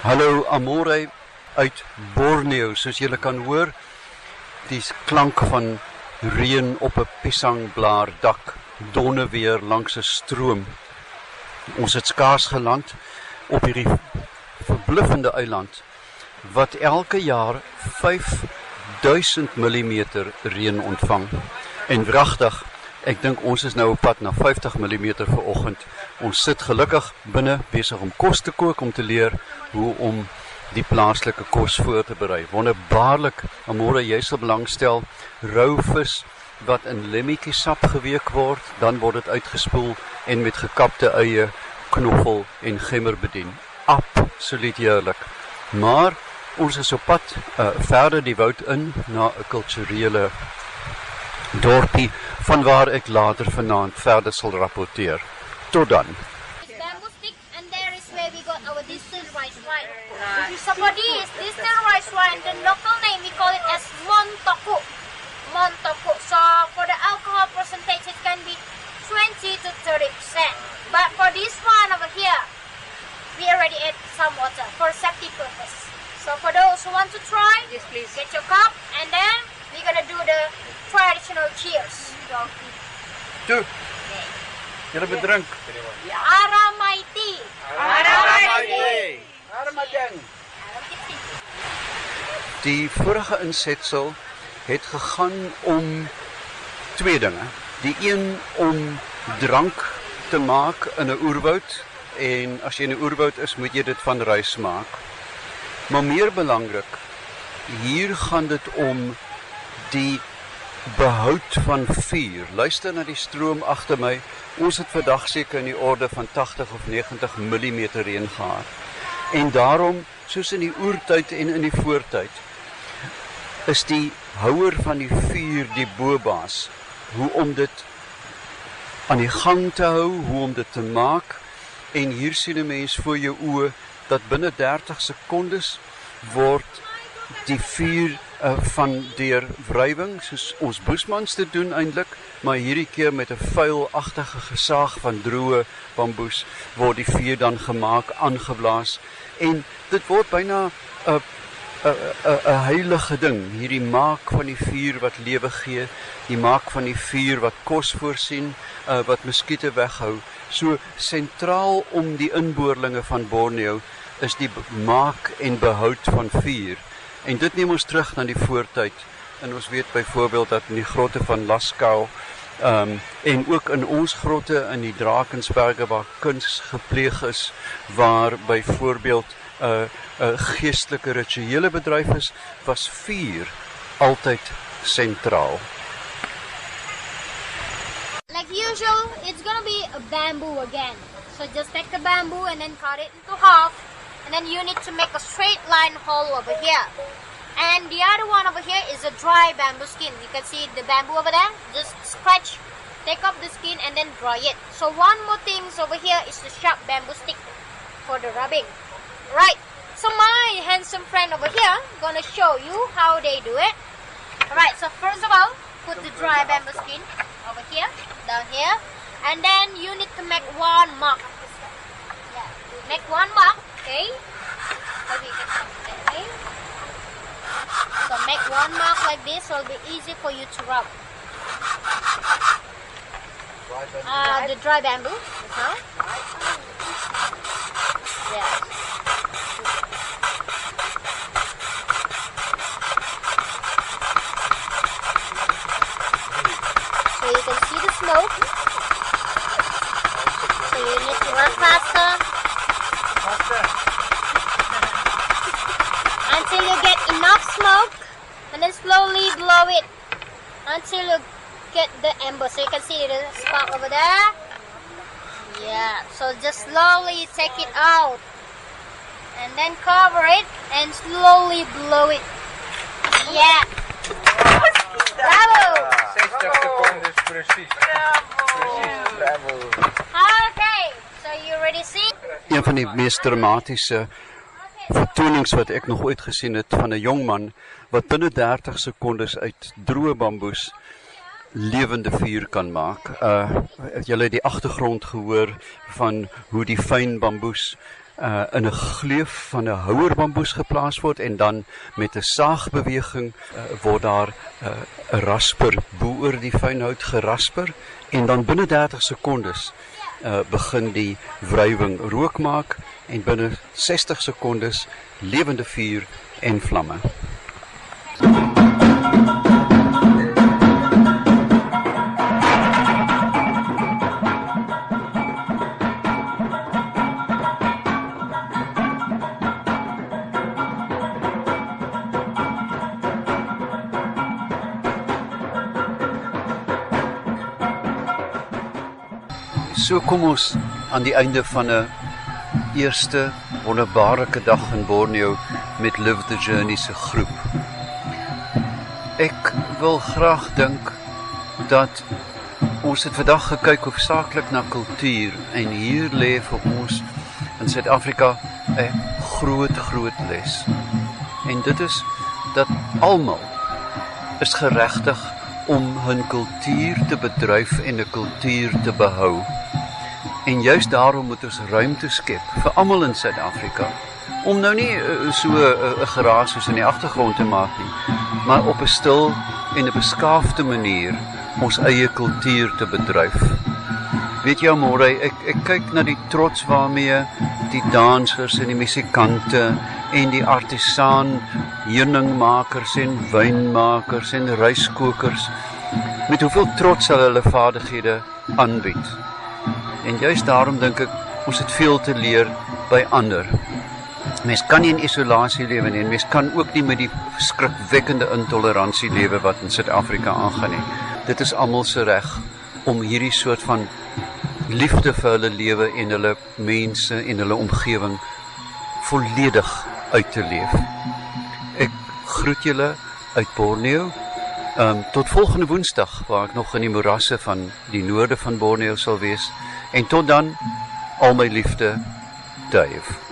Hallo Amore uit Borneo, soos julle kan hoor, die klank van reën op 'n pisangblaar dak, donne weer langs 'n stroom. Ons het skaars geland op hierdie verbluffende eiland wat elke jaar 5000 mm reën ontvang. En wragtig, ek dink ons is nou op pad na 50 mm vir oggend. Ons sit gelukkig binne besig om kos te kook om te leer hoe om die plaaslike kos voor te berei. Wonderbaarlik, môre jy sal belangstel rou vis wat in lemmetjiesap geweek word, dan word dit uitgespoel en met gekapte eie, knoffel en gemmer bedien. Absoluut heerlik. Maar ons is op pad uh, verder die woud in na 'n kulturele dorpie vanwaar ek later vanaand verder sal rapporteer. Tot dan. bamboo stick and there is where we got our distilled rice wine. So for this distilled rice wine, the local name we call it as Montoku. Montoku. So for the alcohol percentage it can be 20 to 30 percent. But for this one over here, we already add some water for safety purpose. So for those who want to try, Yes, please. get your cup traditional cheers. Toe. Julle bedrink. Aramaiti. Die vorige insetsel het gegaan om twee dinge. Die een om drank te maak in 'n oerwoud en as jy in 'n oerwoud is, moet jy dit van rys maak. Maar meer belangrik, hier gaan dit om die behoud van vuur. Luister na die stroom agter my. Ons het vandag seker in die orde van 80 of 90 mm reën gehad. En daarom, soos in die oertyd en in die voortyd, is die houer van die vuur die bobaas. Hoe om dit aan die gang te hou, hoe om dit te maak. En hier sien 'n mens voor jou oë dat binne 30 sekondes word die vuur uh, van deur wrywing soos ons boesmans te doen eintlik, maar hierdie keer met 'n vuilagtige gesaag van droë bamboes word die vuur dan gemaak, aangeblaas en dit word byna 'n 'n 'n 'n heilige ding, hierdie maak van die vuur wat lewe gee, die maak van die vuur wat kos voorsien, uh, wat muskiete weghou. So sentraal om die inboorlinge van Borneo is die maak en behoud van vuur. En dit neem ons terug na die voortyd. En ons weet byvoorbeeld dat in die grotte van Lascaux ehm um, en ook in ons grotte in die Drakensberge waar kuns gepleeg is, waar byvoorbeeld 'n uh, 'n uh, geestelike rituele bedryf is, was vuur altyd sentraal. Like usual, it's gonna be a bamboo again. So just take the bamboo and then cut it into half. Then you need to make a straight line hole over here. And the other one over here is a dry bamboo skin. You can see the bamboo over there. Just scratch, take off the skin and then dry it. So one more thing over here is the sharp bamboo stick for the rubbing. Right. So my handsome friend over here gonna show you how they do it. Alright, so first of all, put the dry bamboo skin over here, down here, and then you need to make one mark. Make one mark, okay? Maybe you can okay. So make one mark like this, so it'll be easy for you to rub. Uh, the dry bamboo, huh? Yeah. So you can see the smoke. So you need to run faster until you get enough smoke and then slowly blow it until you get the ember. So you can see the spark over there. Yeah, so just slowly take it out and then cover it and slowly blow it. Yeah. Bravo! 60 secondes precies. Precies, bravo. Okay, so you already see? Een van die mees dramatiese vertonings wat ek nog ooit gesien het van 'n jong man wat binne 30 sekondes uit droë bamboes lewende vuur kan maak. Uh het julle die agtergrond gehoor van hoe die fyn bamboes uh in 'n gleuf van 'n houer bamboes geplaas word en dan met 'n saagbeweging uh, word daar 'n uh, rasper bo oor die fynhout gerasper en dan binne 30 sekondes uh begin die wrywing rook maak en binne 60 sekondes lewende vuur en vlamme. So kom ons aan die einde van 'n eerste wonderbaarlike dag in Borneo met Live the Journey se groep. Ek wil graag dink dat ons het vandag gekyk hoofsaaklik na kultuur en hier lê vir ons in Suid-Afrika 'n groot groot les. En dit is dat almal is geregtig om hul kultuur te bedryf en 'n kultuur te behou. En juis daarom moet ons ruimte skep vir almal in Suid-Afrika om nou nie uh, so 'n uh, uh, geraas soos in die agtergrond te maak nie, maar op 'n stil en 'n beskaafde manier ons eie kultuur te bedryf. Weet jy môre ek ek kyk na die trots waarmee die dansers en die musikante en die artisaan heuningmakers en wynmakers en ryskokers met hoeveel trots hulle hulle vaardighede aanbied. En juist daarom dink ek ons het veel te leer by ander. Mens kan nie in isolasie lewe nie en mens kan ook nie met die skrikwekkende intoleransie lewe wat in Suid-Afrika aangaan nie. Dit is almal se reg om hierdie soort van liefde vir hulle lewe en hulle mense en hulle omgewing volledig uit te leef. Ek groet julle uit Borneo. Ehm um, tot volgende Woensdag waar ek nog in die morasse van die noorde van Borneo sal wees. En tot dan al my liefde, Dave.